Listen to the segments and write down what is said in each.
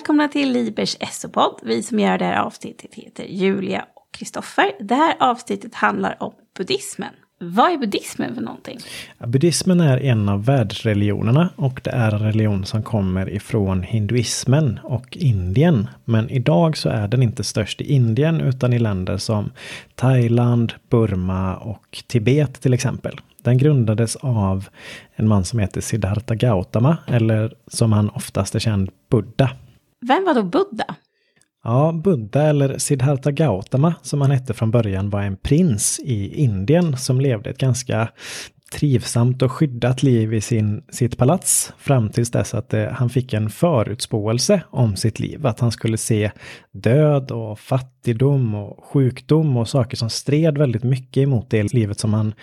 välkomna till Libers SO-podd. Vi som gör det här avsnittet heter Julia och Kristoffer. Det här avsnittet handlar om buddhismen. Vad är buddhismen för någonting? Ja, buddhismen är en av världsreligionerna och det är en religion som kommer ifrån hinduismen och Indien. Men idag så är den inte störst i Indien utan i länder som Thailand, Burma och Tibet till exempel. Den grundades av en man som heter Siddhartha Gautama eller som han oftast är känd Buddha. Vem var då Buddha? Ja, Buddha eller Siddhartha Gautama som han hette från början var en prins i Indien som levde ett ganska trivsamt och skyddat liv i sin, sitt palats fram tills dess att det, eh, han fick en förutspåelse om sitt liv. Att han skulle se död och fattigdom och sjukdom och saker som stred väldigt mycket emot det livet som han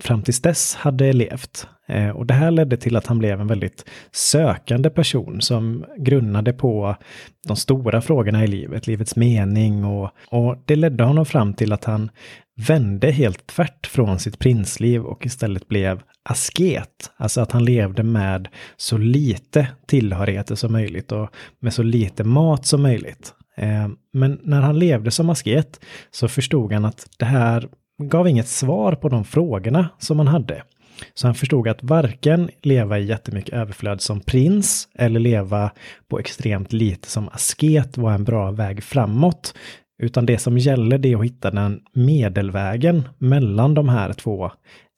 fram tills dess hade levt. Eh, och det här ledde till att han blev en väldigt sökande person som grunnade på de stora frågorna i livet, livets mening och, och det ledde honom fram till att han vände helt tvärt från sitt prinsliv och istället blev asket. Alltså att han levde med så lite tillhörigheter som möjligt och med så lite mat som möjligt. Eh, men när han levde som asket så förstod han att det här gav inget svar på de frågorna som han hade. Så han förstod att varken leva i jättemycket överflöd som prins eller leva på extremt lite som asket var en bra väg framåt. Utan det som gäller det är att hitta den medelvägen mellan de här två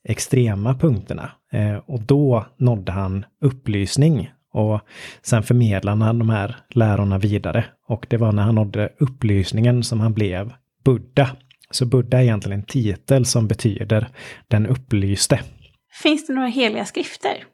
extrema punkterna. Eh, och då nådde han upplysning. Och sen förmedlade han de här lärorna vidare. Och det var när han nådde upplysningen som han blev Buddha. Så Buddha är egentligen en titel som betyder den upplyste. Finns det några heliga skrifter?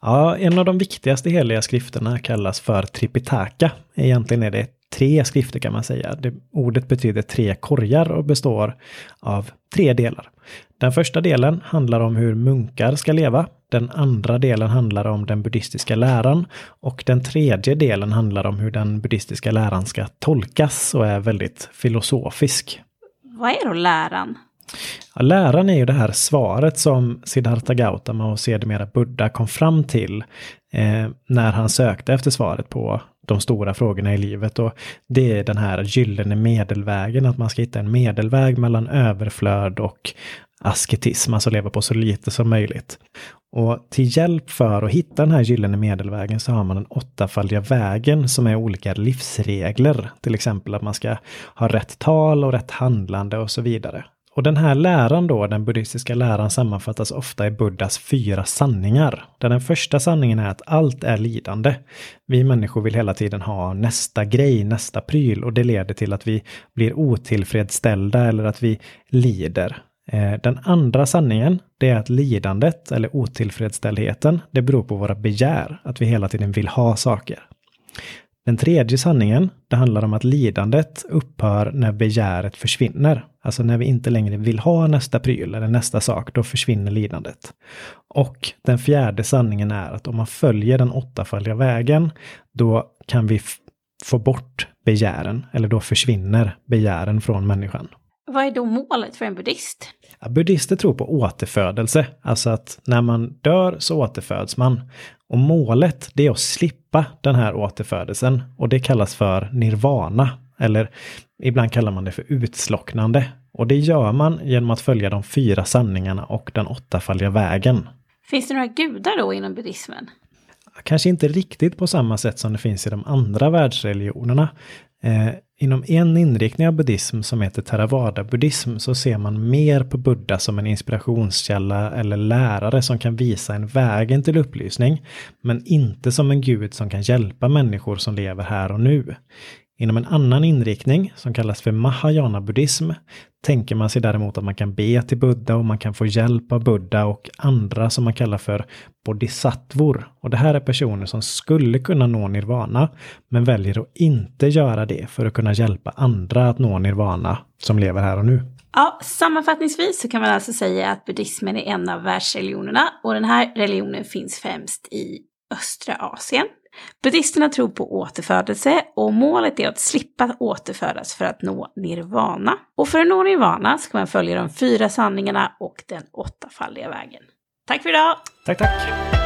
Ja, en av de viktigaste heliga skrifterna kallas för Tripitaka. Egentligen är det tre skrifter kan man säga. Det, ordet betyder tre korgar och består av tre delar. Den första delen handlar om hur munkar ska leva. Den andra delen handlar om den buddhistiska läran och den tredje delen handlar om hur den buddhistiska läran ska tolkas och är väldigt filosofisk. Vad är då läran? Ja, läran är ju det här svaret som Siddhartha Gautama och sedermera Buddha kom fram till eh, när han sökte efter svaret på de stora frågorna i livet. Och det är den här gyllene medelvägen, att man ska hitta en medelväg mellan överflöd och asketism, alltså leva på så lite som möjligt. Och till hjälp för att hitta den här gyllene medelvägen så har man den åttafaldiga vägen som är olika livsregler. Till exempel att man ska ha rätt tal och rätt handlande och så vidare. Och den här läran då, den buddhistiska läran sammanfattas ofta i Buddhas fyra sanningar. Där den första sanningen är att allt är lidande. Vi människor vill hela tiden ha nästa grej, nästa pryl och det leder till att vi blir otillfredsställda eller att vi lider. Eh, den andra sanningen, det är att lidandet eller otillfredsställheten, det beror på våra begär, att vi hela tiden vill ha saker. Den tredje sanningen, det handlar om att lidandet upphör när begäret försvinner. Alltså när vi inte längre vill ha nästa pryl eller nästa sak, då försvinner lidandet. Och den fjärde sanningen är att om man följer den åttafaldiga vägen, då kan vi få bort begären, eller då försvinner begären från människan. Vad är då målet för en buddhist? Ja, buddhister tror på återfödelse, alltså att när man dör så återföds man. Och målet det är att slippa den här återfödelsen och det kallas för nirvana. Eller ibland kallar man det för utslocknande. Och det gör man genom att följa de fyra sanningarna och den åttafaldiga vägen. Finns det några gudar då inom buddhismen? Kanske inte riktigt på samma sätt som det finns i de andra världsreligionerna. Inom en inriktning av buddhism som heter Theravada-buddhism så ser man mer på Buddha som en inspirationskälla eller lärare som kan visa en vägen till upplysning, men inte som en gud som kan hjälpa människor som lever här och nu. Inom en annan inriktning som kallas för Mahayana-buddhism tänker man sig däremot att man kan be till Buddha och man kan få hjälp av Buddha och andra som man kallar för bodhisattvor. Och det här är personer som skulle kunna nå nirvana men väljer att inte göra det för att kunna hjälpa andra att nå nirvana som lever här och nu. Ja, sammanfattningsvis så kan man alltså säga att buddhismen är en av världsreligionerna och den här religionen finns främst i östra Asien. Buddhisterna tror på återfödelse och målet är att slippa återfödas för att nå nirvana. Och för att nå nirvana ska man följa de fyra sanningarna och den åttafaldiga vägen. Tack för idag! Tack, tack!